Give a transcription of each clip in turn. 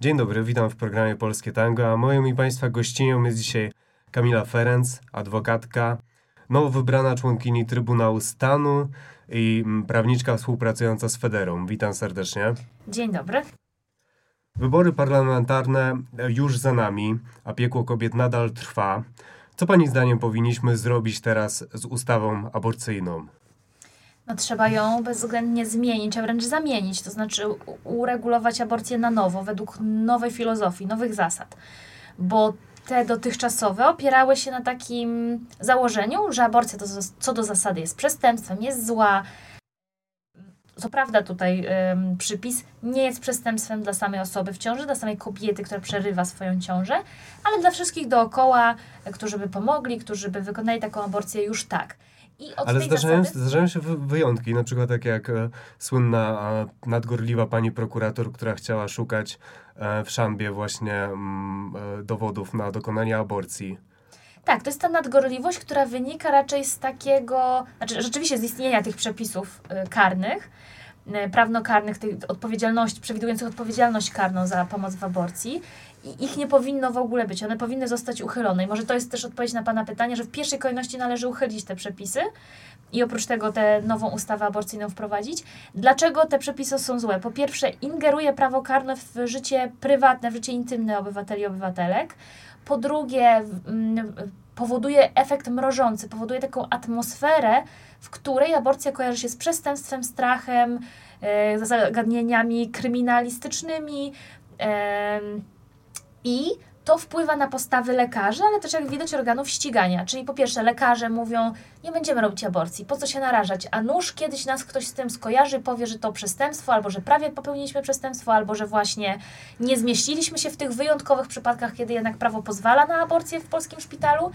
Dzień dobry, witam w programie Polskie Tango, a moją i Państwa gościnią jest dzisiaj Kamila Ferenc, adwokatka, nowo wybrana członkini Trybunału Stanu i mm, prawniczka współpracująca z Federą. Witam serdecznie. Dzień dobry. Wybory parlamentarne już za nami, a piekło kobiet nadal trwa. Co Pani zdaniem powinniśmy zrobić teraz z ustawą aborcyjną? No, trzeba ją bezwzględnie zmienić, a wręcz zamienić, to znaczy uregulować aborcję na nowo, według nowej filozofii, nowych zasad. Bo te dotychczasowe opierały się na takim założeniu, że aborcja to co do zasady jest przestępstwem, jest zła. Co prawda tutaj ym, przypis nie jest przestępstwem dla samej osoby w ciąży, dla samej kobiety, która przerywa swoją ciążę, ale dla wszystkich dookoła, którzy by pomogli, którzy by wykonali taką aborcję już tak. Ale zdarzają, zasady... zdarzają się wyjątki, na przykład tak jak e, słynna e, nadgorliwa pani prokurator, która chciała szukać e, w szambie właśnie mm, e, dowodów na dokonanie aborcji. Tak, to jest ta nadgorliwość, która wynika raczej z takiego, znaczy rzeczywiście z istnienia tych przepisów e, karnych, prawnokarnych, tej odpowiedzialności, przewidujących odpowiedzialność karną za pomoc w aborcji, i ich nie powinno w ogóle być. One powinny zostać uchylone. I może to jest też odpowiedź na Pana pytanie, że w pierwszej kolejności należy uchylić te przepisy i oprócz tego tę nową ustawę aborcyjną wprowadzić. Dlaczego te przepisy są złe? Po pierwsze, ingeruje prawo karne w życie prywatne, w życie intymne obywateli i obywatelek. Po drugie, powoduje efekt mrożący, powoduje taką atmosferę, w której aborcja kojarzy się z przestępstwem, strachem, e, zagadnieniami kryminalistycznymi. I to wpływa na postawy lekarzy, ale też jak widać organów ścigania. Czyli po pierwsze lekarze mówią, nie będziemy robić aborcji, po co się narażać, a nuż kiedyś nas ktoś z tym skojarzy, powie, że to przestępstwo, albo że prawie popełniliśmy przestępstwo, albo że właśnie nie zmieściliśmy się w tych wyjątkowych przypadkach, kiedy jednak prawo pozwala na aborcję w polskim szpitalu,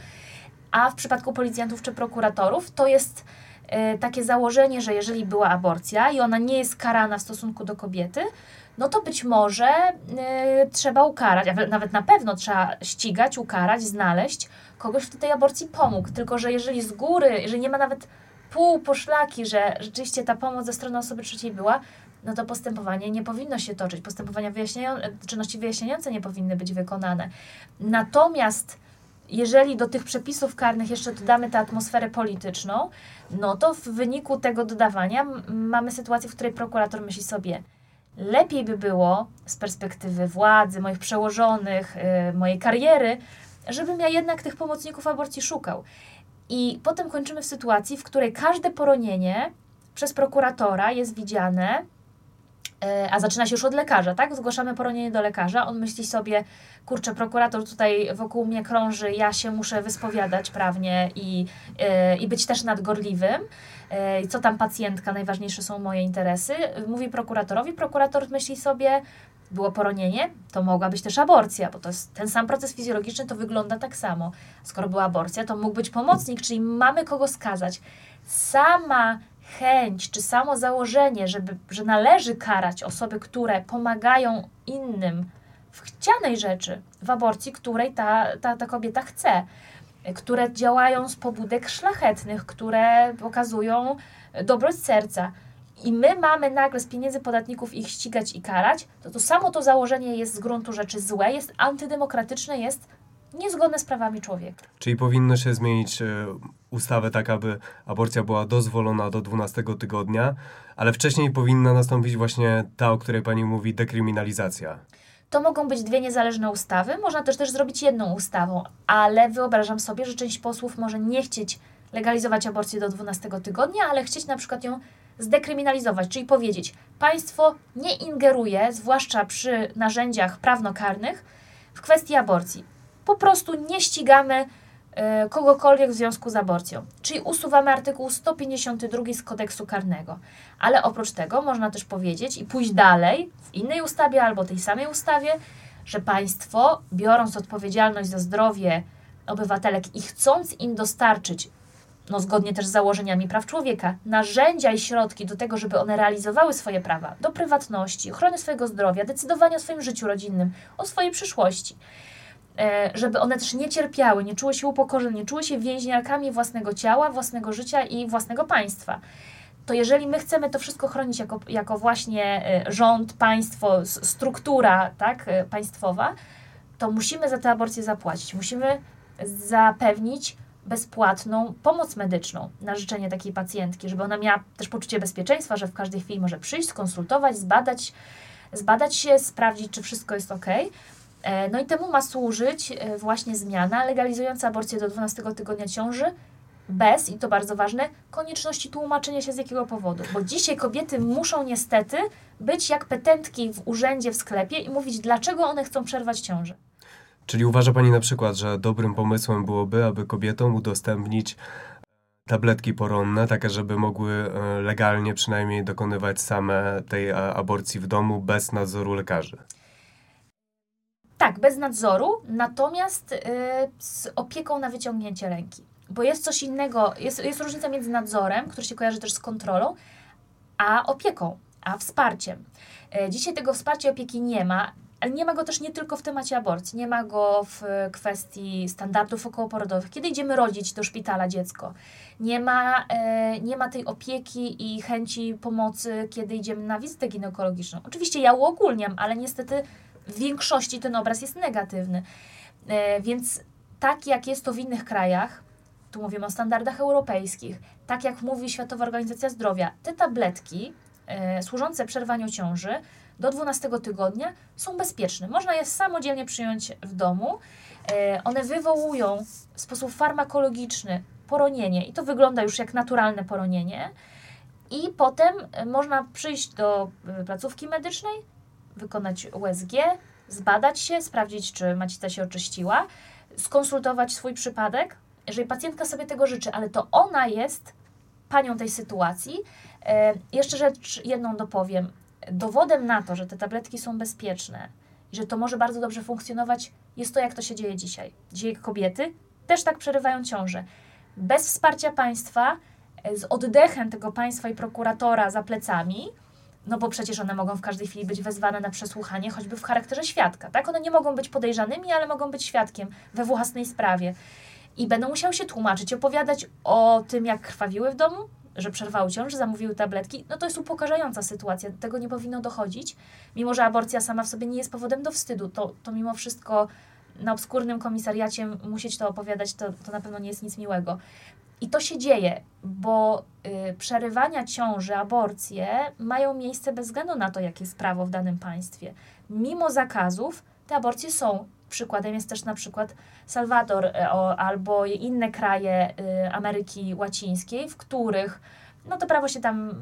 a w przypadku policjantów czy prokuratorów to jest y, takie założenie, że jeżeli była aborcja i ona nie jest karana w stosunku do kobiety, no to być może y, trzeba ukarać, a nawet na pewno trzeba ścigać, ukarać, znaleźć kogoś, kto tej aborcji pomógł. Tylko, że jeżeli z góry, jeżeli nie ma nawet pół poszlaki, że rzeczywiście ta pomoc ze strony osoby trzeciej była, no to postępowanie nie powinno się toczyć. Postępowania wyjaśniające, czynności wyjaśniające nie powinny być wykonane. Natomiast jeżeli do tych przepisów karnych jeszcze dodamy tę atmosferę polityczną, no to w wyniku tego dodawania mamy sytuację, w której prokurator myśli sobie, lepiej by było z perspektywy władzy, moich przełożonych, yy, mojej kariery, żebym ja jednak tych pomocników aborcji szukał. I potem kończymy w sytuacji, w której każde poronienie przez prokuratora jest widziane a zaczyna się już od lekarza, tak? Zgłaszamy poronienie do lekarza, on myśli sobie, kurczę, prokurator tutaj wokół mnie krąży, ja się muszę wyspowiadać prawnie i, yy, i być też nadgorliwym. Yy, co tam pacjentka, najważniejsze są moje interesy. Mówi prokuratorowi, prokurator myśli sobie, było poronienie, to mogła być też aborcja, bo to jest ten sam proces fizjologiczny, to wygląda tak samo. Skoro była aborcja, to mógł być pomocnik, czyli mamy kogo skazać. Sama chęć czy samo założenie, żeby, że należy karać osoby, które pomagają innym w chcianej rzeczy, w aborcji, której ta, ta, ta kobieta chce, które działają z pobudek szlachetnych, które pokazują dobroć serca. I my mamy nagle z pieniędzy podatników ich ścigać i karać, to to samo to założenie jest z gruntu rzeczy złe, jest antydemokratyczne, jest niezgodne z prawami człowieka. Czyli powinno się zmienić e, ustawę tak, aby aborcja była dozwolona do 12 tygodnia, ale wcześniej powinna nastąpić właśnie ta, o której pani mówi, dekryminalizacja. To mogą być dwie niezależne ustawy, można też też zrobić jedną ustawą, ale wyobrażam sobie, że część posłów może nie chcieć legalizować aborcji do 12 tygodnia, ale chcieć na przykład ją zdekryminalizować, czyli powiedzieć, państwo nie ingeruje, zwłaszcza przy narzędziach prawnokarnych, w kwestii aborcji po prostu nie ścigamy kogokolwiek w związku z aborcją. Czyli usuwamy artykuł 152 z kodeksu karnego. Ale oprócz tego można też powiedzieć i pójść dalej w innej ustawie albo tej samej ustawie, że państwo, biorąc odpowiedzialność za zdrowie obywatelek i chcąc im dostarczyć, no zgodnie też z założeniami praw człowieka, narzędzia i środki do tego, żeby one realizowały swoje prawa do prywatności, ochrony swojego zdrowia, decydowania o swoim życiu rodzinnym, o swojej przyszłości E, żeby one też nie cierpiały, nie czuły się upokorzone, nie czuły się więźniarkami własnego ciała, własnego życia i własnego państwa. to jeżeli my chcemy to wszystko chronić jako, jako właśnie e, rząd, państwo, struktura tak, e, państwowa, to musimy za tę aborcję zapłacić. Musimy zapewnić bezpłatną pomoc medyczną na życzenie takiej pacjentki, żeby ona miała też poczucie bezpieczeństwa, że w każdej chwili może przyjść, skonsultować, zbadać, zbadać się, sprawdzić, czy wszystko jest ok. E, no i temu ma służyć właśnie zmiana legalizująca aborcję do 12 tygodnia ciąży bez, i to bardzo ważne, konieczności tłumaczenia się z jakiego powodu. Bo dzisiaj kobiety muszą niestety być jak petentki w urzędzie, w sklepie i mówić, dlaczego one chcą przerwać ciążę. Czyli uważa Pani na przykład, że dobrym pomysłem byłoby, aby kobietom udostępnić tabletki poronne, takie, żeby mogły e, legalnie przynajmniej dokonywać same tej aborcji w domu bez nadzoru lekarzy? Tak, bez nadzoru, natomiast yy, z opieką na wyciągnięcie ręki. Bo jest coś innego, jest, jest różnica między nadzorem, który się kojarzy też z kontrolą, a opieką, a wsparciem. E, dzisiaj tego wsparcia opieki nie ma, ale nie ma go też nie tylko w temacie aborcji, nie ma go w kwestii standardów okołoporodowych. Kiedy idziemy rodzić do szpitala dziecko, nie ma, e, nie ma tej opieki i chęci pomocy, kiedy idziemy na wizytę ginekologiczną. Oczywiście ja uogólniam, ale niestety w większości ten obraz jest negatywny. E, więc tak jak jest to w innych krajach, tu mówimy o standardach europejskich, tak jak mówi Światowa Organizacja Zdrowia, te tabletki e, służące przerwaniu ciąży do 12 tygodnia są bezpieczne. Można je samodzielnie przyjąć w domu. E, one wywołują w sposób farmakologiczny poronienie i to wygląda już jak naturalne poronienie. I potem można przyjść do placówki medycznej, wykonać USG, zbadać się, sprawdzić, czy macica się oczyściła, skonsultować swój przypadek, jeżeli pacjentka sobie tego życzy, ale to ona jest panią tej sytuacji. E, jeszcze rzecz jedną dopowiem. Dowodem na to, że te tabletki są bezpieczne i że to może bardzo dobrze funkcjonować, jest to, jak to się dzieje dzisiaj. Dzisiaj kobiety też tak przerywają ciążę. Bez wsparcia państwa, e, z oddechem tego państwa i prokuratora za plecami, no bo przecież one mogą w każdej chwili być wezwane na przesłuchanie, choćby w charakterze świadka, tak? One nie mogą być podejrzanymi, ale mogą być świadkiem we własnej sprawie i będą musiały się tłumaczyć, opowiadać o tym, jak krwawiły w domu, że przerwały ciąż, zamówiły tabletki, no to jest upokarzająca sytuacja. Tego nie powinno dochodzić. Mimo, że aborcja sama w sobie nie jest powodem do wstydu, to, to mimo wszystko na obskurnym komisariacie musieć to opowiadać, to, to na pewno nie jest nic miłego. I to się dzieje, bo y, przerywania ciąży, aborcje mają miejsce bez względu na to, jakie jest prawo w danym państwie. Mimo zakazów, te aborcje są. Przykładem jest też na przykład Salwador e, albo inne kraje y, Ameryki Łacińskiej, w których no to prawo się tam mm,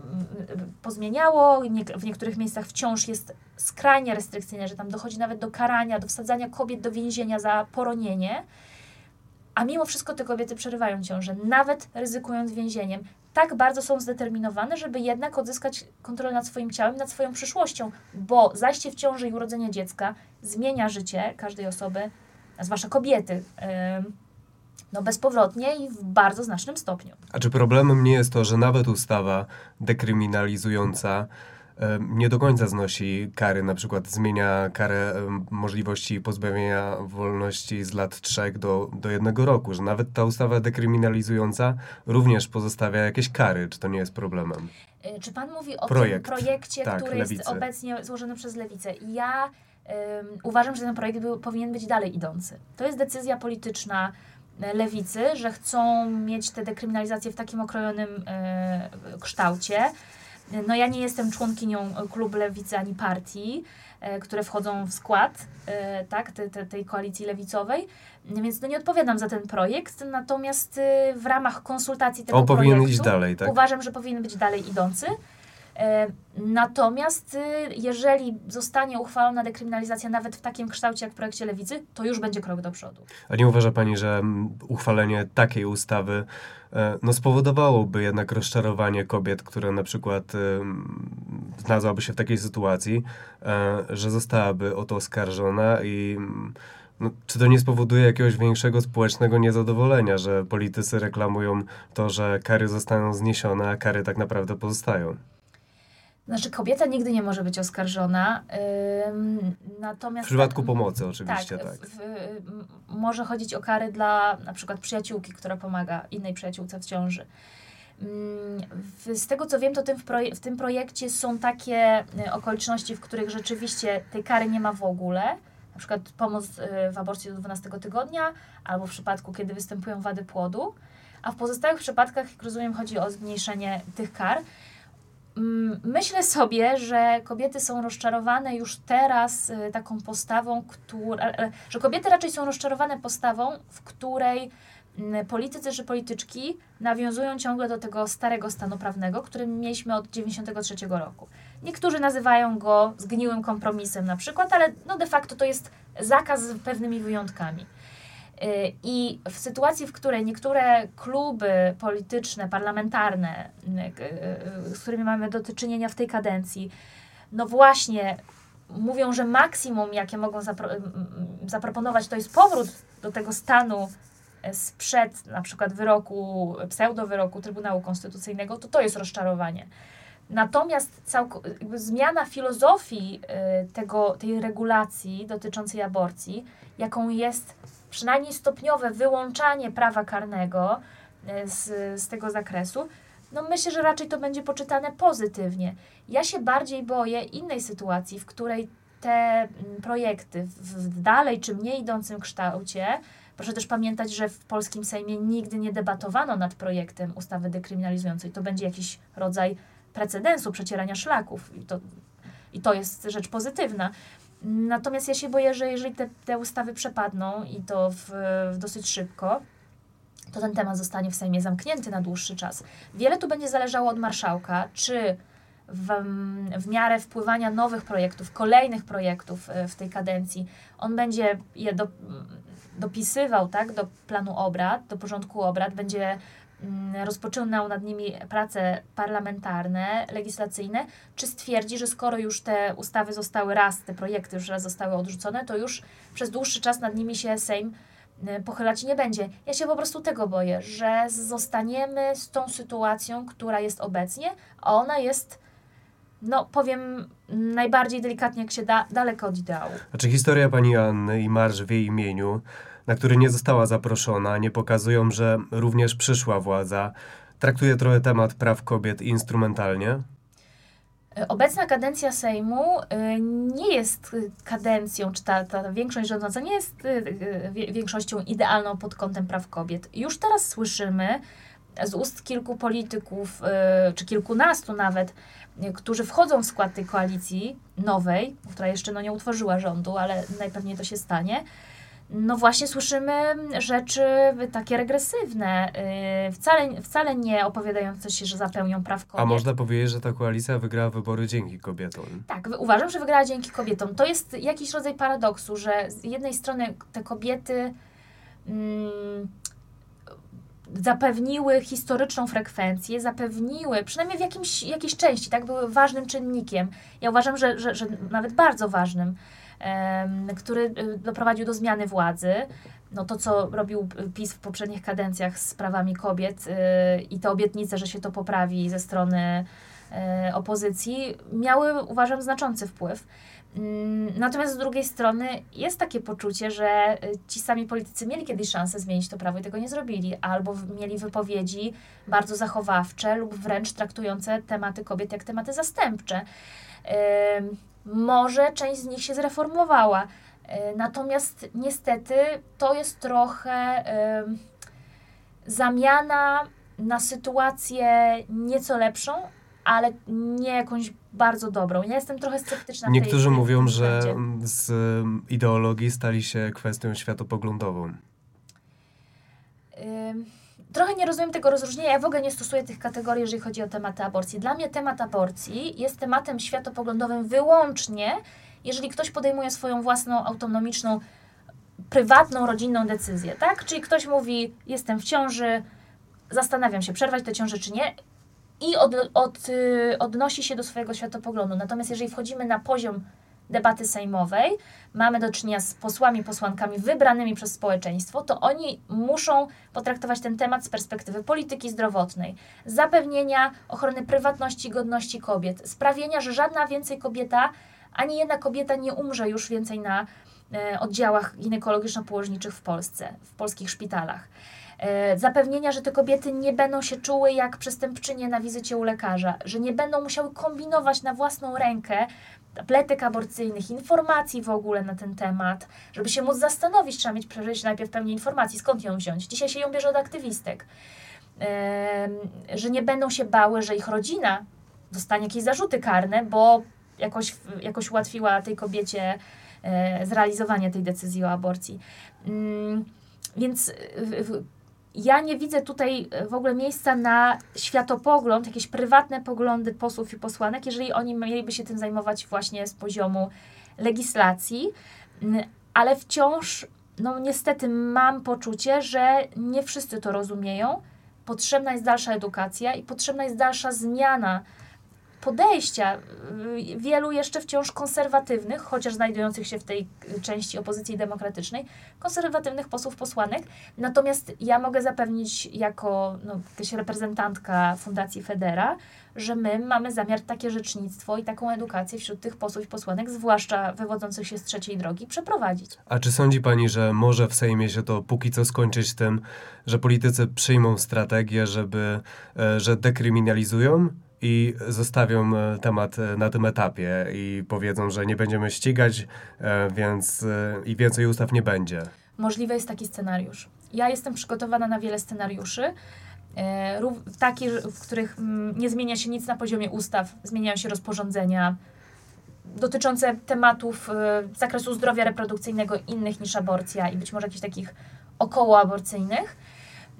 pozmieniało, w niektórych miejscach wciąż jest skrajnie restrykcyjne, że tam dochodzi nawet do karania, do wsadzania kobiet do więzienia za poronienie, a mimo wszystko te kobiety przerywają ciążę, nawet ryzykując więzieniem tak bardzo są zdeterminowane, żeby jednak odzyskać kontrolę nad swoim ciałem, nad swoją przyszłością, bo zajście w ciąży i urodzenie dziecka zmienia życie każdej osoby, a zwłaszcza kobiety, no bezpowrotnie i w bardzo znacznym stopniu. A czy problemem nie jest to, że nawet ustawa dekryminalizująca nie do końca znosi kary, na przykład zmienia karę możliwości pozbawienia wolności z lat trzech do, do jednego roku, że nawet ta ustawa dekryminalizująca również pozostawia jakieś kary. Czy to nie jest problemem? E, czy pan mówi o Projekt. tym projekcie, tak, który lewicy. jest obecnie złożony przez lewicę? Ja um, uważam, że ten projekt był, powinien być dalej idący. To jest decyzja polityczna e, lewicy, że chcą mieć tę dekryminalizację w takim okrojonym e, kształcie. No ja nie jestem członkinią klubu lewicy ani partii, e, które wchodzą w skład e, tak, te, te, tej koalicji lewicowej, więc no nie odpowiadam za ten projekt, natomiast e, w ramach konsultacji tego On projektu powinien iść dalej, tak? uważam, że powinien być dalej idący. Natomiast jeżeli zostanie uchwalona dekryminalizacja nawet w takim kształcie jak w projekcie Lewicy, to już będzie krok do przodu. A nie uważa Pani, że uchwalenie takiej ustawy E, no spowodowałoby jednak rozczarowanie kobiet, które na przykład znalazłaby się w takiej sytuacji, e, że zostałaby o to oskarżona i no, czy to nie spowoduje jakiegoś większego społecznego niezadowolenia, że politycy reklamują to, że kary zostaną zniesione, a kary tak naprawdę pozostają? Znaczy, kobieta nigdy nie może być oskarżona. Natomiast. W przypadku pomocy, oczywiście, tak. tak. W, może chodzić o kary dla na przykład przyjaciółki, która pomaga innej przyjaciółce w ciąży. Mm, z tego co wiem, to tym w, proje w tym projekcie są takie okoliczności, w których rzeczywiście tej kary nie ma w ogóle. Na przykład pomoc w aborcji do 12 tygodnia, albo w przypadku, kiedy występują wady płodu. A w pozostałych przypadkach, jak rozumiem, chodzi o zmniejszenie tych kar. Mm, myślę sobie, że kobiety są rozczarowane już teraz y, taką postawą, która, e, e, że kobiety raczej są rozczarowane postawą, w której mm, politycy czy polityczki nawiązują ciągle do tego starego stanu prawnego, który mieliśmy od 1993 roku. Niektórzy nazywają go zgniłym kompromisem na przykład, ale no de facto to jest zakaz z pewnymi wyjątkami. Y, I w sytuacji, w której niektóre kluby polityczne, parlamentarne, y, y, z którymi mamy do czynienia w tej kadencji, no właśnie mówią, że maksimum, jakie mogą zapro zaproponować, to jest powrót do tego stanu sprzed na przykład wyroku, pseudo-wyroku Trybunału Konstytucyjnego, to to jest rozczarowanie. Natomiast zmiana filozofii tego, tej regulacji dotyczącej aborcji, jaką jest przynajmniej stopniowe wyłączanie prawa karnego e, z, z tego zakresu, no myślę, że raczej to będzie poczytane pozytywnie. Ja się bardziej boję innej sytuacji, w której te mm, projekty w dalej czy mniej idącym kształcie, proszę też pamiętać, że w polskim Sejmie nigdy nie debatowano nad projektem ustawy dekryminalizującej. To będzie jakiś rodzaj precedensu, przecierania szlaków i to, i to jest rzecz pozytywna. Natomiast ja się boję, że jeżeli te, te ustawy przepadną i to w, w dosyć szybko, to ten temat zostanie w Sejmie zamknięty na dłuższy czas. Wiele tu będzie zależało od marszałka, czy w, w miarę wpływania nowych projektów, kolejnych projektów e, w tej kadencji, on będzie je do, dopisywał tak, do planu obrad, do porządku obrad, będzie rozpoczynał nad nimi prace parlamentarne, legislacyjne, czy stwierdzi, że skoro już te ustawy zostały raz, te projekty już raz zostały odrzucone, to już przez dłuższy czas nad nimi się Sejm y, pochylać nie będzie. Ja się po prostu tego boję, że zostaniemy z tą sytuacją, która jest obecnie, a ona jest no powiem najbardziej delikatnie, jak się da, daleko od ideału. Znaczy historia pani Anny i marsz w jej imieniu na który nie została zaproszona, nie pokazują, że również przyszła władza traktuje trochę temat praw kobiet instrumentalnie? Obecna kadencja Sejmu y, nie jest kadencją, czy ta, ta większość rządząca nie jest y, y, większością idealną pod kątem praw kobiet. Już teraz słyszymy z ust kilku polityków, czy kilkunastu nawet, którzy wchodzą w skład tej koalicji nowej, która jeszcze no, nie utworzyła rządu, ale najpewniej to się stanie, no właśnie słyszymy rzeczy takie regresywne, yy, wcale, wcale nie opowiadające się, że zapełnią praw kobiet. A można powiedzieć, że ta koalicja wygrała wybory dzięki kobietom. Tak, uważam, że wygrała dzięki kobietom. To jest jakiś rodzaj paradoksu, że z jednej strony te kobiety mm, zapewniły historyczną frekwencję, zapewniły, przynajmniej w jakimś, jakiejś części, tak, były ważnym czynnikiem. Ja uważam, że, że, że nawet bardzo ważnym który y, doprowadził do zmiany władzy. No to, co robił PiS w poprzednich kadencjach z prawami kobiet y, i te obietnice, że się to poprawi ze strony y, opozycji, miały, uważam, znaczący wpływ. Mm, natomiast z drugiej strony jest takie poczucie, że ci sami politycy mieli kiedyś szansę zmienić to prawo i tego nie zrobili, albo mieli wypowiedzi bardzo zachowawcze lub wręcz traktujące tematy kobiet jak tematy zastępcze może część z nich się zreformowała. E, natomiast niestety to jest trochę zamiana na sytuację nieco lepszą, ale nie jakąś bardzo dobrą. Ja jestem trochę sceptyczna. Niektórzy tej, mówią, że z ideologii stali się kwestią światopoglądową trochę nie rozumiem tego rozróżnienia. Ja w ogóle nie stosuję tych kategorii, jeżeli chodzi o tematy aborcji. Dla mnie temat aborcji jest tematem światopoglądowym wyłącznie, jeżeli ktoś podejmuje swoją własną, autonomiczną, prywatną, rodzinną decyzję, tak? Czyli ktoś mówi, jestem w ciąży, zastanawiam się, przerwać tę ciążę czy nie i od, od, y, odnosi się do swojego światopoglądu. Natomiast jeżeli wchodzimy na poziom debaty sejmowej, mamy do czynienia z posłami, posłankami wybranymi przez społeczeństwo, to oni muszą potraktować ten temat z perspektywy polityki zdrowotnej, zapewnienia ochrony prywatności i godności kobiet, sprawienia, że żadna więcej kobieta, ani jedna kobieta nie umrze już więcej na e, oddziałach ginekologiczno-położniczych w Polsce, w polskich szpitalach. E, zapewnienia, że te kobiety nie będą się czuły jak przestępczynie na wizycie u lekarza, że nie będą musiały kombinować na własną rękę tabletek aborcyjnych, informacji w ogóle na ten temat, żeby się móc zastanowić, trzeba mieć przecież najpierw pełnię informacji, skąd ją wziąć. Dzisiaj się ją bierze od aktywistek. że nie będą się bały, że ich rodzina dostanie jakieś zarzuty karne, bo jakoś, jakoś ułatwiła tej kobiecie e, zrealizowanie tej decyzji o aborcji. Mm, więc ja nie widzę tutaj w ogóle miejsca na światopogląd, jakieś prywatne poglądy posłów i posłanek, jeżeli oni mieliby się tym zajmować właśnie z poziomu legislacji, mm, ale wciąż, no niestety, mam poczucie, że nie wszyscy to rozumieją. Potrzebna jest dalsza edukacja i potrzebna jest dalsza zmiana podejścia y, wielu jeszcze wciąż konserwatywnych, chociaż znajdujących się w tej części opozycji demokratycznej, konserwatywnych posłów, posłanek. Natomiast ja mogę zapewnić jako no, jakaś reprezentantka Fundacji Federa, że my mamy zamiar takie rzecznictwo i taką edukację wśród tych posłów i posłanek, zwłaszcza wywodzących się z trzeciej drogi, przeprowadzić. A czy sądzi Pani, że może w Sejmie się to póki co skończyć tym, że politycy przyjmą strategię, żeby, e, że dekryminalizują i zostawią e, temat e, na tym etapie i powiedzą, że nie będziemy ścigać, e, więc i więcej ustaw nie będzie. Możliwy jest taki scenariusz. Ja jestem przygotowana na wiele scenariuszy, takich, w których mm, nie zmienia się nic na poziomie ustaw, zmieniają się rozporządzenia dotyczące tematów z zakresu zdrowia reprodukcyjnego innych niż aborcja i być może jakichś takich okołoaborcyjnych.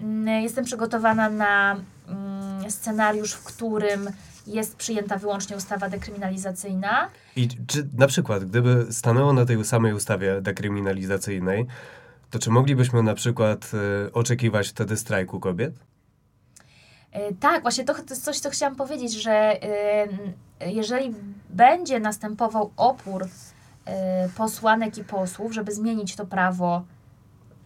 Mm, jestem przygotowana na mm, scenariusz, w którym jest przyjęta wyłącznie ustawa dekryminalizacyjna. I czy na przykład, gdyby stanęło na tej samej ustawie dekryminalizacyjnej, to czy moglibyśmy na przykład y, oczekiwać wtedy strajku kobiet? Y, tak, właśnie to, to jest coś, co chciałam powiedzieć, że y, jeżeli będzie następował opór posłanek i posłów, żeby zmienić to prawo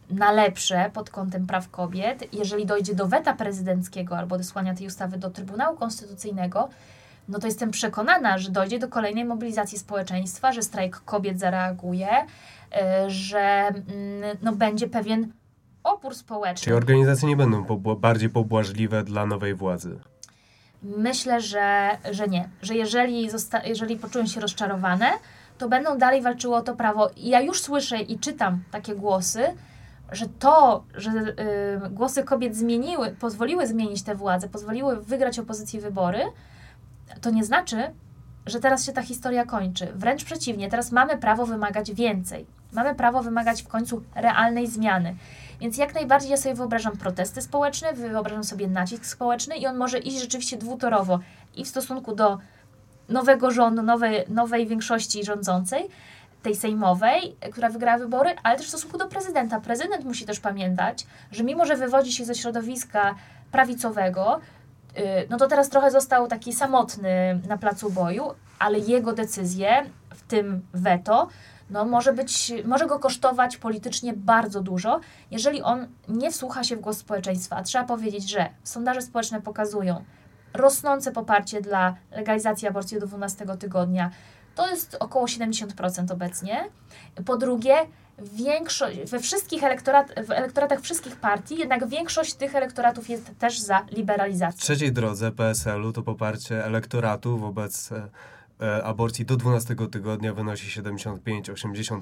na lepsze pod kątem praw kobiet, jeżeli dojdzie do weta prezydenckiego albo odesłania tej ustawy do Trybunału Konstytucyjnego, no to jestem przekonana, że dojdzie do kolejnej mobilizacji społeczeństwa, że strajk kobiet zareaguje, y, że mm, no, będzie pewien opór społeczny. Czyli organizacje nie będą pobła bardziej pobłażliwe dla nowej władzy? Myślę, że, że nie. Że jeżeli, jeżeli poczują się rozczarowane, to będą dalej walczyły o to prawo. I ja już słyszę i czytam takie głosy, że to, że y, głosy kobiet zmieniły, pozwoliły zmienić tę władzę, pozwoliły wygrać opozycji wybory, to nie znaczy, że teraz się ta historia kończy. Wręcz przeciwnie, teraz mamy prawo wymagać więcej. Mamy prawo wymagać w końcu realnej zmiany. Więc jak najbardziej ja sobie wyobrażam protesty społeczne, wyobrażam sobie nacisk społeczny i on może iść rzeczywiście dwutorowo i w stosunku do nowego rządu, nowej, nowej większości rządzącej, tej sejmowej, która wygrała wybory, ale też w stosunku do prezydenta. Prezydent musi też pamiętać, że mimo, że wywodzi się ze środowiska prawicowego, y, no to teraz trochę został taki samotny na placu boju, ale jego decyzje, w tym weto, no może, być, może go kosztować politycznie bardzo dużo, jeżeli on nie wsłucha się w głos społeczeństwa. Trzeba powiedzieć, że sondaże społeczne pokazują rosnące poparcie dla legalizacji aborcji do 12 tygodnia, to jest około 70% obecnie. Po drugie, większość, we wszystkich elektorat, w elektoratach wszystkich partii, jednak większość tych elektoratów jest też za liberalizacją. W trzeciej drodze PSL-u to poparcie elektoratu wobec e, aborcji do 12 tygodnia wynosi 75-80%.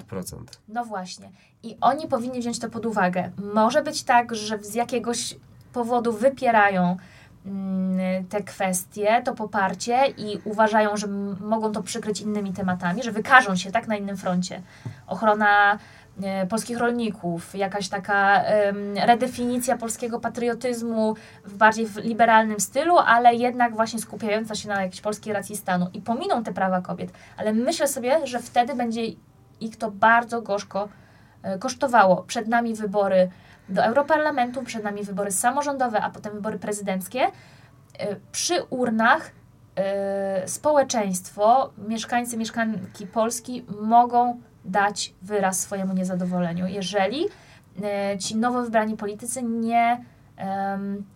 No właśnie. I oni powinni wziąć to pod uwagę. Może być tak, że z jakiegoś powodu wypierają te kwestie, to poparcie i uważają, że mogą to przykryć innymi tematami, że wykażą się tak na innym froncie. Ochrona e, polskich rolników, jakaś taka redefinicja polskiego patriotyzmu w bardziej liberalnym stylu, ale jednak właśnie skupiająca się na jakiejś polskiej racji stanu i pominą te prawa kobiet. Ale myślę sobie, że wtedy będzie ich to bardzo gorzko e, kosztowało. Przed nami wybory do Europarlamentu, przed nami wybory samorządowe, a potem wybory prezydenckie. Y, przy urnach y, społeczeństwo, mieszkańcy, mieszkanki Polski mogą dać wyraz swojemu niezadowoleniu, jeżeli y, ci nowo wybrani politycy nie,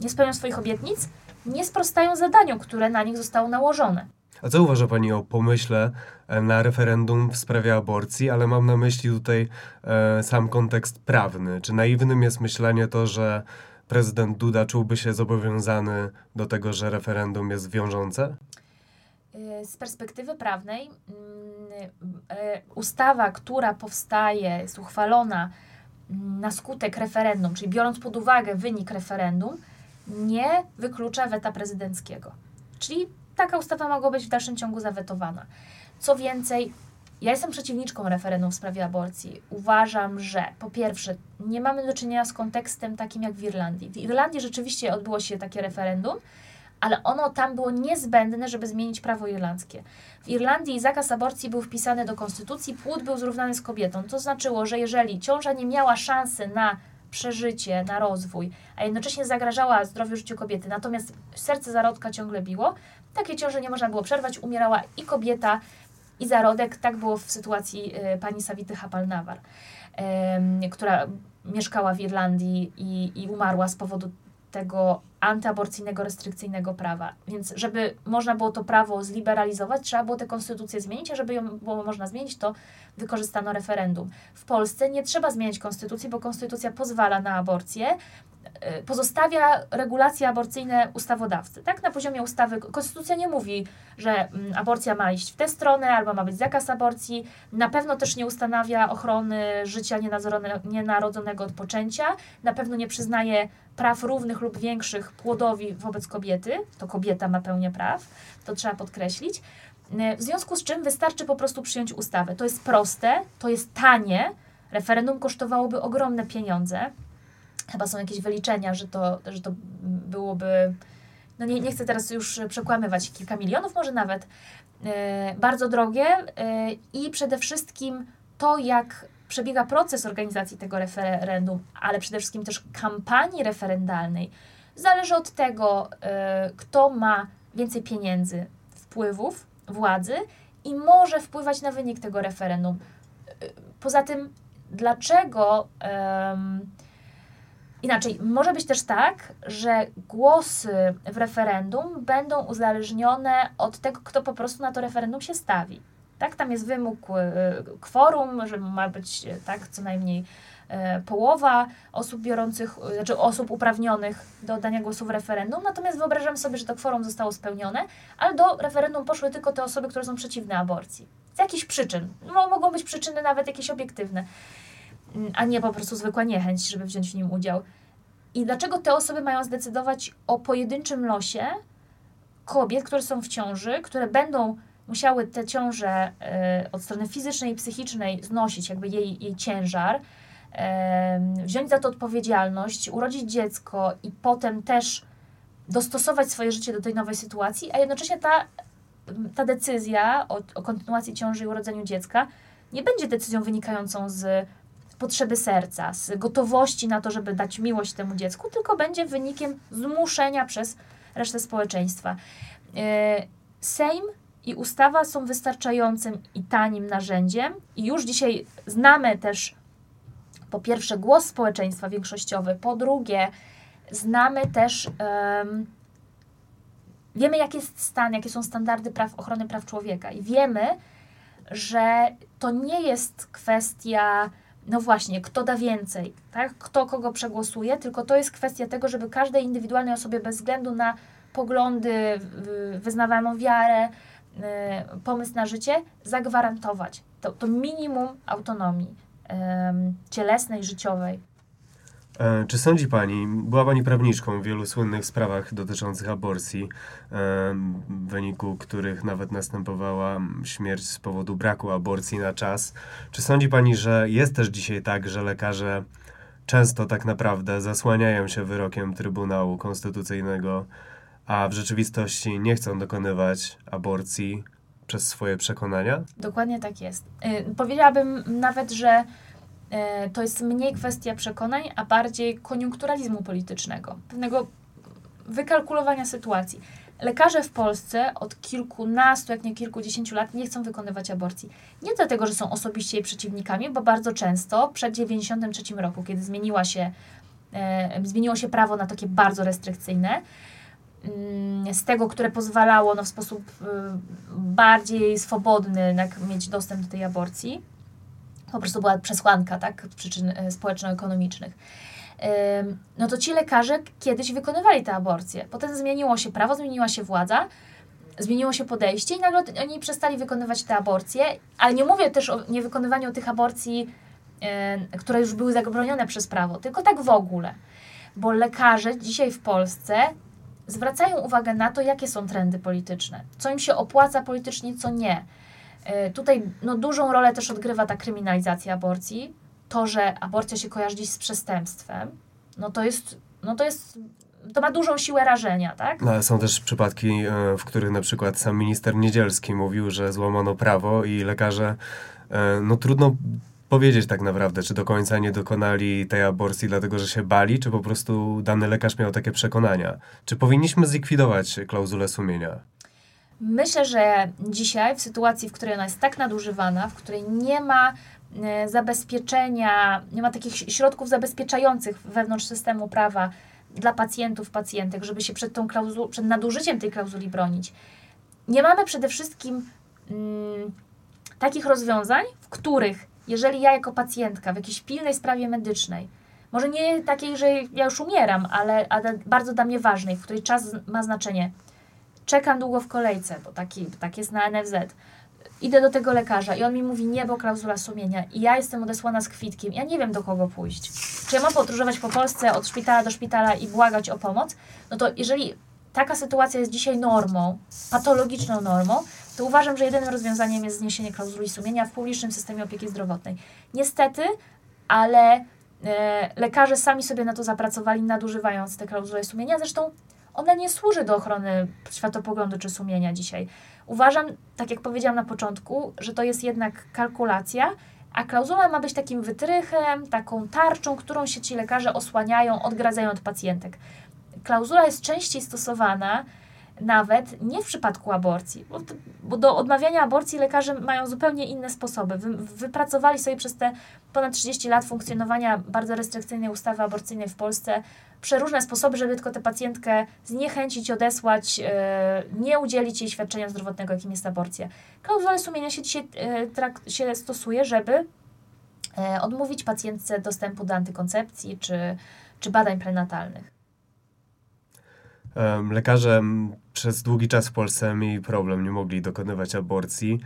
nie spełnią swoich obietnic, nie sprostają zadaniu, które na nich zostało nałożone. A co uważa Pani o pomyśle e, na referendum w sprawie aborcji, ale mam na myśli tutaj e, sam kontekst prawny. Czy naiwnym jest myślenie to, że prezydent Duda czułby się zobowiązany do tego, że referendum jest wiążące? Y, z perspektywy prawnej, mm, y, ustawa, która powstaje, jest uchwalona mm, na skutek referendum, czyli biorąc pod uwagę wynik referendum, nie wyklucza weta prezydenckiego. Czyli taka ustawa mogła być w dalszym ciągu zawetowana. Co więcej, ja jestem przeciwniczką referendum w sprawie aborcji. Uważam, że po pierwsze, nie mamy do czynienia z kontekstem takim jak w Irlandii. W Irlandii rzeczywiście odbyło się takie referendum, ale ono tam było niezbędne, żeby zmienić prawo irlandzkie. W Irlandii zakaz aborcji był wpisany do konstytucji, płód był zrównany z kobietą. To znaczyło, że jeżeli ciąża nie miała szansy na przeżycie, na rozwój, a jednocześnie zagrażała zdrowiu życiu kobiety, natomiast serce zarodka ciągle biło, takie ciąże nie można było przerwać, umierała i kobieta, i zarodek. Tak było w sytuacji y, pani Savity Hapalnawar, która mieszkała w Irlandii i, i umarła z powodu tego antyaborcyjnego, restrykcyjnego prawa. Więc żeby można było to prawo zliberalizować, trzeba było tę konstytucję zmienić, a żeby ją było można zmienić, to wykorzystano referendum. W Polsce nie trzeba zmieniać konstytucji, bo konstytucja pozwala na aborcję, pozostawia regulacje aborcyjne ustawodawcy. Tak, na poziomie ustawy konstytucja nie mówi, że mm, aborcja ma iść w tę stronę albo ma być zakaz aborcji. Na pewno też nie ustanawia ochrony życia nienarodzonego od poczęcia. Na pewno nie przyznaje praw równych lub większych płodowi wobec kobiety. To kobieta ma pełnię praw, to trzeba podkreślić. Y, w związku z czym wystarczy po prostu przyjąć ustawę. To jest proste, to jest tanie. Referendum kosztowałoby ogromne pieniądze chyba są jakieś wyliczenia, że to, że to byłoby, no nie, nie chcę teraz już przekłamywać, kilka milionów może nawet, yy, bardzo drogie yy, i przede wszystkim to, jak przebiega proces organizacji tego referendum, ale przede wszystkim też kampanii referendalnej, zależy od tego, yy, kto ma więcej pieniędzy, wpływów, władzy i może wpływać na wynik tego referendum. Poza tym, dlaczego Inaczej, może być też tak, że głosy w referendum będą uzależnione od tego, kto po prostu na to referendum się stawi. Tak, tam jest wymóg e, kworum, że ma być e, tak co najmniej e, połowa osób biorących, znaczy osób uprawnionych do oddania głosu w referendum. Natomiast wyobrażam sobie, że to kworum zostało spełnione, ale do referendum poszły tylko te osoby, które są przeciwne aborcji. Z jakichś przyczyn. Mogą być przyczyny nawet jakieś obiektywne a nie po prostu zwykła niechęć, żeby wziąć w nim udział. I dlaczego te osoby mają zdecydować o pojedynczym losie kobiet, które są w ciąży, które będą musiały tę ciążę y, od strony fizycznej i psychicznej znosić, jakby jej, jej ciężar, y, wziąć za to odpowiedzialność, urodzić dziecko i potem też dostosować swoje życie do tej nowej sytuacji, a jednocześnie ta, ta decyzja o, o kontynuacji ciąży i urodzeniu dziecka nie będzie decyzją wynikającą z potrzeby serca, z gotowości na to, żeby dać miłość temu dziecku, tylko będzie wynikiem zmuszenia przez resztę społeczeństwa. E, Sejm i ustawa są wystarczającym i tanim narzędziem, i już dzisiaj znamy też po pierwsze głos społeczeństwa większościowy, po drugie znamy też. Um, wiemy, jaki jest stan, jakie są standardy praw, ochrony praw człowieka, i wiemy, że to nie jest kwestia no właśnie, kto da więcej, tak? kto kogo przegłosuje, tylko to jest kwestia tego, żeby każdej indywidualnej osobie bez względu na poglądy, wyznawaną wiarę, y, pomysł na życie, zagwarantować to, to minimum autonomii cielesnej, życiowej. E, czy sądzi Pani, była Pani prawniczką w wielu słynnych sprawach dotyczących aborcji, e, w wyniku których nawet następowała śmierć z powodu braku aborcji na czas. Czy sądzi Pani, że jest też dzisiaj tak, że lekarze często tak naprawdę zasłaniają się wyrokiem Trybunału Konstytucyjnego, a w rzeczywistości nie chcą dokonywać aborcji przez swoje przekonania? Dokładnie tak jest. Yy, powiedziałabym nawet, że to jest mniej kwestia przekonań, a bardziej koniunkturalizmu politycznego, pewnego wykalkulowania sytuacji. Lekarze w Polsce od kilkunastu, jak nie kilkudziesięciu lat nie chcą wykonywać aborcji. Nie dlatego, że są osobiście jej przeciwnikami, bo bardzo często przed 93 roku, kiedy zmieniła się, e, zmieniło się prawo na takie bardzo restrykcyjne, mm, z tego, które pozwalało no, w sposób y, bardziej swobodny mieć dostęp do tej aborcji, po prostu była przesłanka tak, przyczyn e, społeczno-ekonomicznych. no to ci lekarze kiedyś wykonywali te aborcje. Potem zmieniło się prawo, zmieniła się władza, zmieniło się podejście i nagle oni przestali wykonywać te aborcje, ale nie mówię też o niewykonywaniu tych aborcji, które już były zabronione przez prawo, tylko tak w ogóle. Bo lekarze dzisiaj w Polsce zwracają uwagę na to, jakie są trendy polityczne, co im się opłaca politycznie, co nie. E, tutaj no, dużą rolę też odgrywa ta kryminalizacja aborcji. To, że aborcja się kojarzy dziś z przestępstwem, no to jest, no to jest to ma dużą siłę rażenia, tak? No, ale są też przypadki, e, w których na przykład sam minister Niedzielski mówił, że złamano prawo i lekarze, e, no trudno powiedzieć tak naprawdę, czy do końca nie dokonali tej aborcji dlatego, że się bali, czy po prostu dany lekarz miał takie przekonania. Czy powinniśmy zlikwidować klauzulę sumienia? Myślę, że dzisiaj, w sytuacji, w której ona jest tak nadużywana, w której nie ma e, zabezpieczenia, nie ma takich środków zabezpieczających wewnątrz systemu prawa dla pacjentów, pacjentek, żeby się przed, tą klauzul, przed nadużyciem tej klauzuli bronić. Nie mamy przede wszystkim mm, takich rozwiązań, w których jeżeli ja jako pacjentka w jakiejś pilnej sprawie medycznej, może nie takiej, że ja już umieram, ale, ale bardzo dla mnie ważnej, w której czas ma znaczenie, czekam długo w kolejce, bo taki, tak jest na NFZ, idę do tego lekarza i on mi mówi nie, bo klauzula sumienia i ja jestem odesłana z kwitkiem, ja nie wiem do kogo pójść. Czy ja mam podróżować po Polsce od szpitala do szpitala i błagać o pomoc? No to jeżeli taka sytuacja jest dzisiaj normą, patologiczną normą, to uważam, że jedynym rozwiązaniem jest zniesienie klauzuli sumienia w publicznym systemie opieki zdrowotnej. Niestety, ale e, lekarze sami sobie na to zapracowali, nadużywając te klauzule sumienia. Zresztą ona nie służy do ochrony światopoglądu czy sumienia dzisiaj. Uważam, tak jak powiedziałam na początku, że to jest jednak kalkulacja, a klauzula ma być takim wytrychem, taką tarczą, którą się ci lekarze osłaniają, odgradzają od pacjentek. Klauzula jest częściej stosowana nawet nie w przypadku aborcji, bo, do odmawiania aborcji lekarze mają zupełnie inne sposoby. Wy, wypracowali sobie przez te ponad 30 lat funkcjonowania bardzo restrykcyjnej ustawy aborcyjnej w Polsce przeróżne sposoby, żeby tylko tę pacjentkę zniechęcić, odesłać, yy, nie udzielić jej świadczenia zdrowotnego, jakim jest aborcja. Klauzulę sumienia się dzisiaj yy, się stosuje, żeby yy, odmówić pacjentce dostępu do antykoncepcji czy, czy badań prenatalnych. Lekarze przez długi czas w Polsce mieli problem, nie mogli dokonywać aborcji.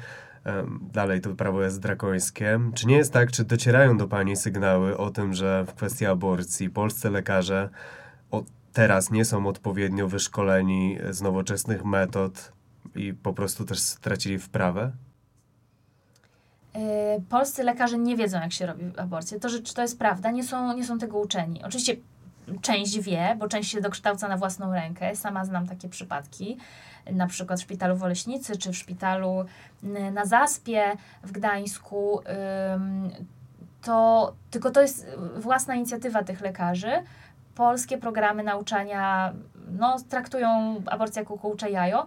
Dalej to prawo jest drakońskie. Czy nie jest tak, czy docierają do Pani sygnały o tym, że w kwestii aborcji polscy lekarze teraz nie są odpowiednio wyszkoleni z nowoczesnych metod i po prostu też stracili wprawę? E, polscy lekarze nie wiedzą, jak się robi aborcję. To, że czy to jest prawda, nie są, nie są tego uczeni. Oczywiście część wie, bo część się dokształca na własną rękę. Sama znam takie przypadki, na przykład w szpitalu w Oleśnicy, czy w szpitalu na Zaspie w Gdańsku. To, tylko to jest własna inicjatywa tych lekarzy. Polskie programy nauczania no, traktują aborcję jako kółcze jajo.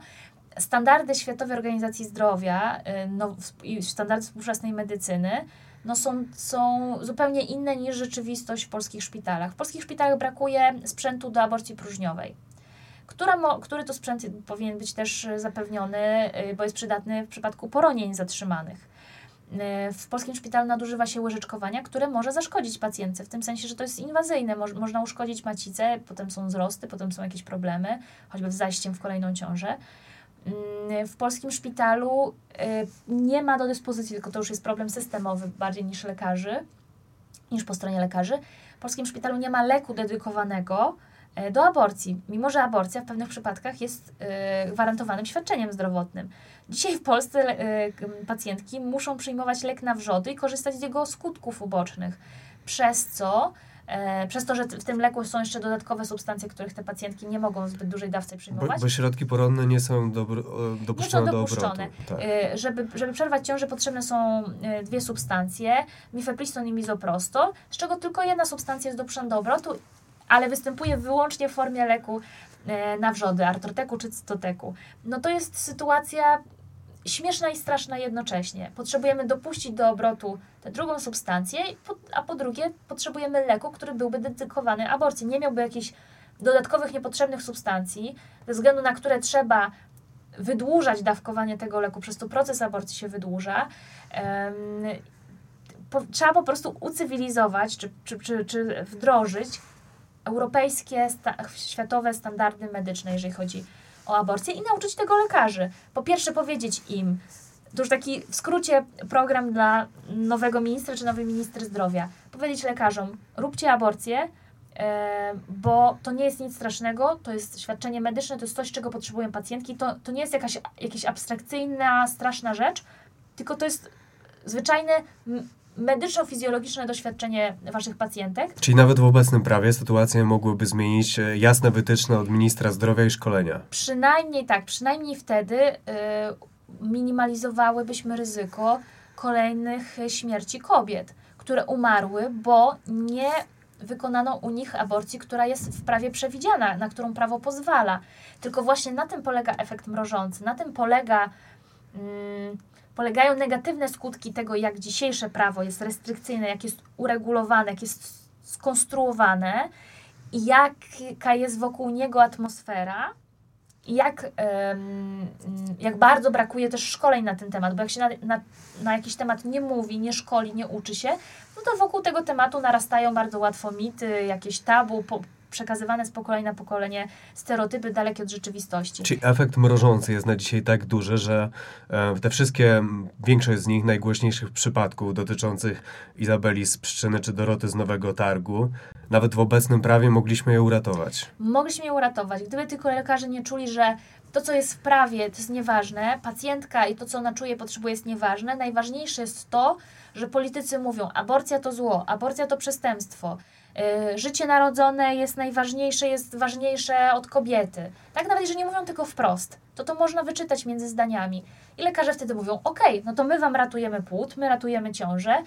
Standardy Światowej Organizacji Zdrowia y, no, i standardy współczesnej medycyny no są, są zupełnie inne niż rzeczywistość w polskich szpitalach. W polskich szpitalach brakuje sprzętu do aborcji próżniowej. Która który to sprzęt powinien być też zapewniony, y, bo jest przydatny w przypadku poronień zatrzymanych. Y, w polskim szpitalu nadużywa się łyżeczkowania, które może zaszkodzić pacjentce, w tym sensie, że to jest inwazyjne. Mo można uszkodzić macicę, potem są wzrosty, potem są jakieś problemy, choćby z zajściem w kolejną ciążę. Mm, w polskim szpitalu y, nie ma do dyspozycji, tylko to już jest problem systemowy bardziej niż lekarzy, niż po stronie lekarzy. W polskim szpitalu nie ma leku dedykowanego y, do aborcji, mimo że aborcja w pewnych przypadkach jest y, gwarantowanym świadczeniem zdrowotnym. Dzisiaj w Polsce pacjentki muszą przyjmować lek na wrzody i korzystać z jego skutków ubocznych, przez co przez to, że w tym leku są jeszcze dodatkowe substancje, których te pacjentki nie mogą w zbyt dużej dawce przyjmować. Bo, bo środki poronne nie są dobro, dopuszczone, nie są dopuszczone. do obrotu. Tak. Żeby, żeby przerwać ciążę potrzebne są e, dwie substancje, mifepriston i mizoprosto, z czego tylko jedna substancja jest dopuszczona do obrotu, ale występuje wyłącznie w formie leku na wrzody, artroteku czy cytoteku. No to jest sytuacja śmieszna i straszna jednocześnie. Potrzebujemy dopuścić do obrotu tę drugą substancję, a po drugie potrzebujemy leku, który byłby dedykowany aborcji. Nie miałby jakichś dodatkowych, niepotrzebnych substancji, ze względu na które trzeba wydłużać dawkowanie tego leku, przez to proces aborcji się wydłuża. Trzeba po prostu ucywilizować, czy, czy, czy, czy wdrożyć europejskie, światowe standardy medyczne, jeżeli chodzi o aborcję i nauczyć tego lekarzy. Po pierwsze powiedzieć im, to już taki w skrócie program dla nowego ministra czy nowej ministry zdrowia. Powiedzieć lekarzom, róbcie aborcję, e, bo to nie jest nic strasznego, to jest świadczenie medyczne, to jest coś, czego potrzebują pacjentki, to, to nie jest jakaś, jakaś abstrakcyjna, straszna rzecz, tylko to jest zwyczajne medyczno-fizjologiczne doświadczenie waszych pacjentek. Czyli nawet w obecnym prawie sytuację mogłyby zmienić e, jasne wytyczne od ministra zdrowia i szkolenia. Przynajmniej tak, przynajmniej wtedy y, minimalizowałybyśmy ryzyko kolejnych śmierci kobiet, które umarły, bo nie wykonano u nich aborcji, która jest w prawie przewidziana, na którą prawo pozwala. Tylko właśnie na tym polega efekt mrożący, na tym polega. Mm, polegają negatywne skutki tego, jak dzisiejsze prawo jest restrykcyjne, jak jest uregulowane, jak jest skonstruowane i jaka jest wokół niego atmosfera. I jak, jak bardzo brakuje też szkoleń na ten temat, bo jak się na, na, na jakiś temat nie mówi, nie szkoli, nie uczy się, no to wokół tego tematu narastają bardzo łatwo mity, jakieś tabu, po, przekazywane z pokolenia na pokolenie stereotypy dalekie od rzeczywistości. Czyli efekt mrożący jest na dzisiaj tak duży, że e, te wszystkie, większość z nich, najgłośniejszych przypadków dotyczących Izabeli z Pszczyny czy Doroty z Nowego Targu, nawet w obecnym prawie mogliśmy je uratować. Mogliśmy je uratować. Gdyby tylko lekarze nie czuli, że to, co jest w prawie, to jest nieważne, pacjentka i to, co ona czuje, potrzebuje, jest nieważne. Najważniejsze jest to, że politycy mówią, aborcja to zło, aborcja to przestępstwo, życie narodzone jest najważniejsze, jest ważniejsze od kobiety. Tak nawet jeżeli nie mówią tylko wprost, to to można wyczytać między zdaniami. I lekarze wtedy mówią, ok, no to my Wam ratujemy płód, my ratujemy ciążę,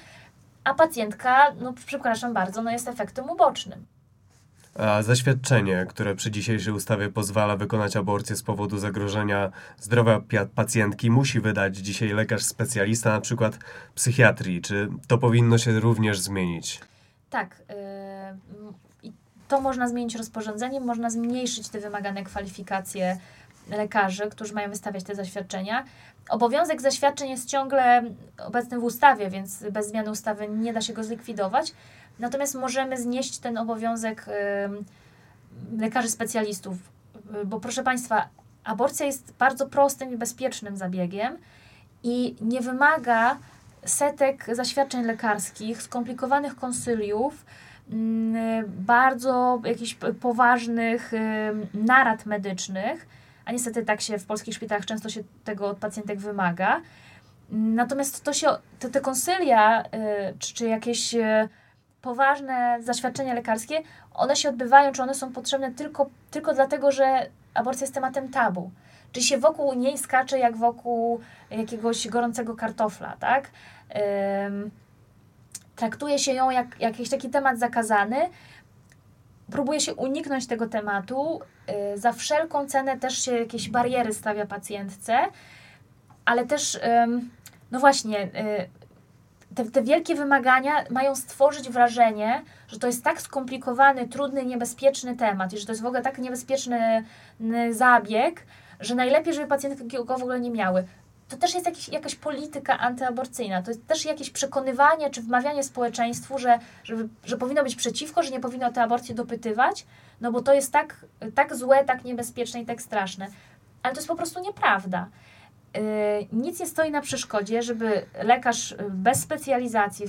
a pacjentka, no przepraszam bardzo, no jest efektem ubocznym. A zaświadczenie, które przy dzisiejszej ustawie pozwala wykonać aborcję z powodu zagrożenia zdrowia pacjentki, musi wydać dzisiaj lekarz specjalista, na przykład psychiatrii. Czy to powinno się również zmienić? Tak. Yy, to można zmienić rozporządzeniem, można zmniejszyć te wymagane kwalifikacje lekarzy, którzy mają wystawiać te zaświadczenia. Obowiązek zaświadczeń jest ciągle obecny w ustawie, więc bez zmiany ustawy nie da się go zlikwidować. Natomiast możemy znieść ten obowiązek lekarzy specjalistów, bo proszę Państwa, aborcja jest bardzo prostym i bezpiecznym zabiegiem i nie wymaga setek zaświadczeń lekarskich, skomplikowanych konsyliów, mm, bardzo jakichś poważnych narad medycznych, a niestety tak się w polskich szpitalach często się tego od pacjentek wymaga. Natomiast to się, te, te konsylia, y, czy, czy jakieś y, poważne zaświadczenia lekarskie, one się odbywają, czy one są potrzebne tylko, tylko dlatego, że aborcja jest tematem tabu. Czyli się wokół niej skacze jak wokół jakiegoś gorącego kartofla, tak? Traktuje się ją jak jakiś taki temat zakazany, próbuje się uniknąć tego tematu, yy, za wszelką cenę też się jakieś bariery stawia pacjentce, ale też, no właśnie, yy, te, te wielkie wymagania mają stworzyć wrażenie, że to jest tak skomplikowany, trudny, niebezpieczny temat i że to jest w ogóle tak niebezpieczny zabieg, że najlepiej, żeby pacjentki go w ogóle nie miały. To też jest jakiś, jakaś polityka antyaborcyjna, to jest też jakieś przekonywanie czy wmawianie społeczeństwu, że, że, że powinno być przeciwko, że nie powinno o tę aborcję dopytywać, no bo to jest tak, tak złe, tak niebezpieczne i tak straszne. Ale to jest po prostu nieprawda. Y, nic nie stoi na przeszkodzie, żeby lekarz bez specjalizacji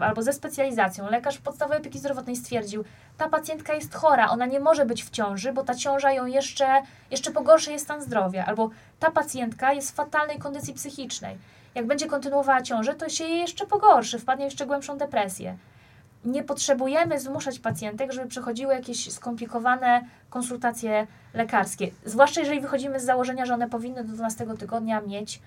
albo ze specjalizacją, lekarz podstawowej opieki zdrowotnej stwierdził, ta pacjentka jest chora, ona nie może być w ciąży, bo ta ciąża ją jeszcze, jeszcze pogorszy jej stan zdrowia, albo ta pacjentka jest w fatalnej kondycji psychicznej. Jak będzie kontynuowała ciążę, to się jej jeszcze pogorszy, wpadnie w jeszcze głębszą depresję nie potrzebujemy zmuszać pacjentek, żeby przechodziły jakieś skomplikowane konsultacje lekarskie. Zwłaszcza jeżeli wychodzimy z założenia, że one powinny do 12 tygodnia mieć,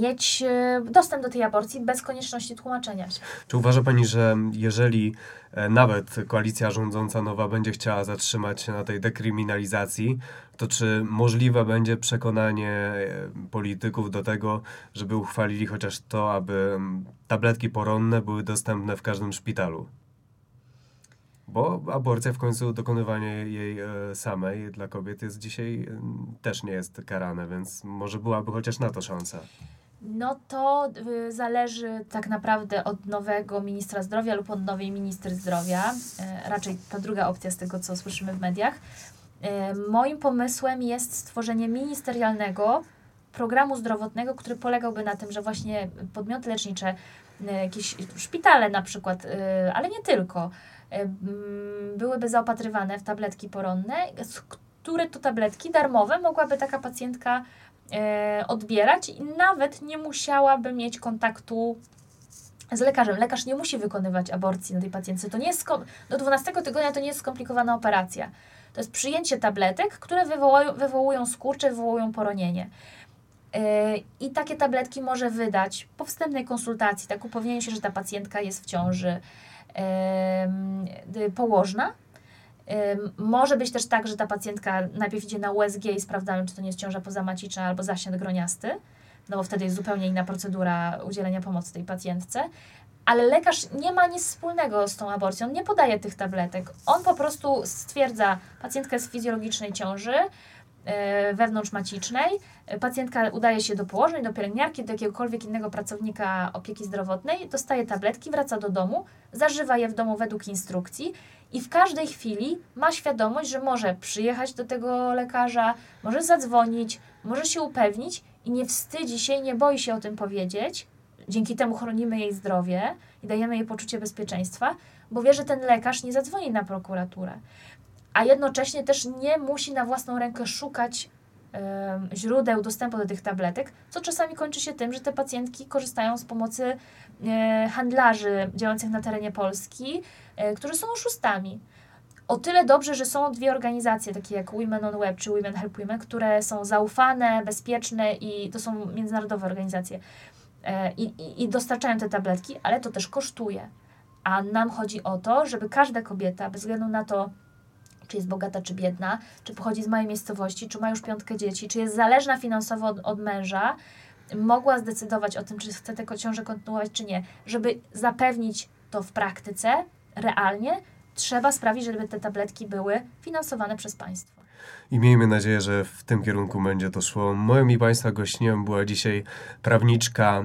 mieć e, dostęp do tej aborcji bez konieczności tłumaczenia się. Czy uważa Pani, że jeżeli e, nawet koalicja rządząca nowa będzie chciała zatrzymać się na tej dekryminalizacji, to czy możliwe będzie przekonanie e, polityków do tego, żeby uchwalili chociaż to, aby tabletki poronne były dostępne w każdym szpitalu? Bo aborcja w końcu, dokonywanie jej e, samej dla kobiet jest dzisiaj też nie jest karane, więc może byłaby chociaż na to szansa. No to y, zależy tak naprawdę od nowego ministra zdrowia lub od nowej minister zdrowia. Y, raczej ta druga opcja z tego, co słyszymy w mediach. Y, moim pomysłem jest stworzenie ministerialnego programu zdrowotnego, który polegałby na tym, że właśnie podmioty lecznicze, jakieś szpitale na przykład, ale nie tylko, byłyby zaopatrywane w tabletki poronne, które to tabletki darmowe mogłaby taka pacjentka e, odbierać i nawet nie musiałaby mieć kontaktu z lekarzem. Lekarz nie musi wykonywać aborcji na tej pacjentce. To nie jest do 12 tygodnia to nie jest skomplikowana operacja. To jest przyjęcie tabletek, które wywołują skurcze, wywołują poronienie. E, I takie tabletki może wydać po wstępnej konsultacji, tak upewnieniu się, że ta pacjentka jest w ciąży położna. Ym, Może być też tak, że ta pacjentka najpierw idzie na USG i sprawdzają, czy to nie jest ciąża pozamaciczna albo zasięg groniasty, no bo wtedy jest zupełnie inna procedura udzielenia pomocy tej pacjentce. Ale lekarz nie ma nic wspólnego z tą aborcją, on nie podaje tych tabletek. On po prostu stwierdza, pacjentka jest w fizjologicznej ciąży, wewnątrzmacicznej, E, pacjentka udaje się do położnej, do pielęgniarki, do jakiegokolwiek innego pracownika opieki zdrowotnej, dostaje tabletki, wraca do domu, zażywa je w domu według instrukcji i w każdej chwili ma świadomość, że może przyjechać do tego lekarza, może zadzwonić, może się upewnić i nie wstydzi się i nie boi się o tym powiedzieć. Dzięki temu chronimy jej zdrowie i dajemy jej poczucie bezpieczeństwa, bo wie, że ten lekarz nie zadzwoni na prokuraturę. A jednocześnie też nie musi na własną rękę szukać em, źródeł dostępu do tych tabletek, co czasami kończy się tym, że te pacjentki korzystają z pomocy e, handlarzy działających na terenie Polski, e, którzy są oszustami. O tyle dobrze, że są dwie organizacje, takie jak Women on Web czy Women Help Women, które są zaufane, bezpieczne i to są międzynarodowe organizacje e, i, i dostarczają te tabletki, ale to też kosztuje. A nam chodzi o to, żeby każda kobieta, bez względu na to, czy jest bogata, czy biedna, czy pochodzi z małej miejscowości, czy ma już piątkę dzieci, czy jest zależna finansowo od, od męża, mogła zdecydować o tym, czy chce tę ciążę kontynuować, czy nie. Żeby zapewnić to w praktyce, realnie, trzeba sprawić, żeby te tabletki były finansowane przez państwo. I miejmy nadzieję, że w tym kierunku będzie to szło. Moją i Państwa gościnią była dzisiaj prawniczka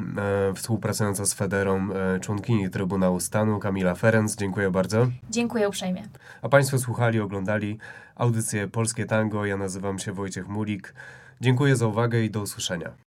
e, współpracująca z Federą, e, członkini Trybunału Stanu, Kamila Ferenc. Dziękuję bardzo. Dziękuję uprzejmie. A Państwo słuchali, oglądali audycję Polskie Tango. Ja nazywam się Wojciech Mulik. Dziękuję za uwagę i do usłyszenia.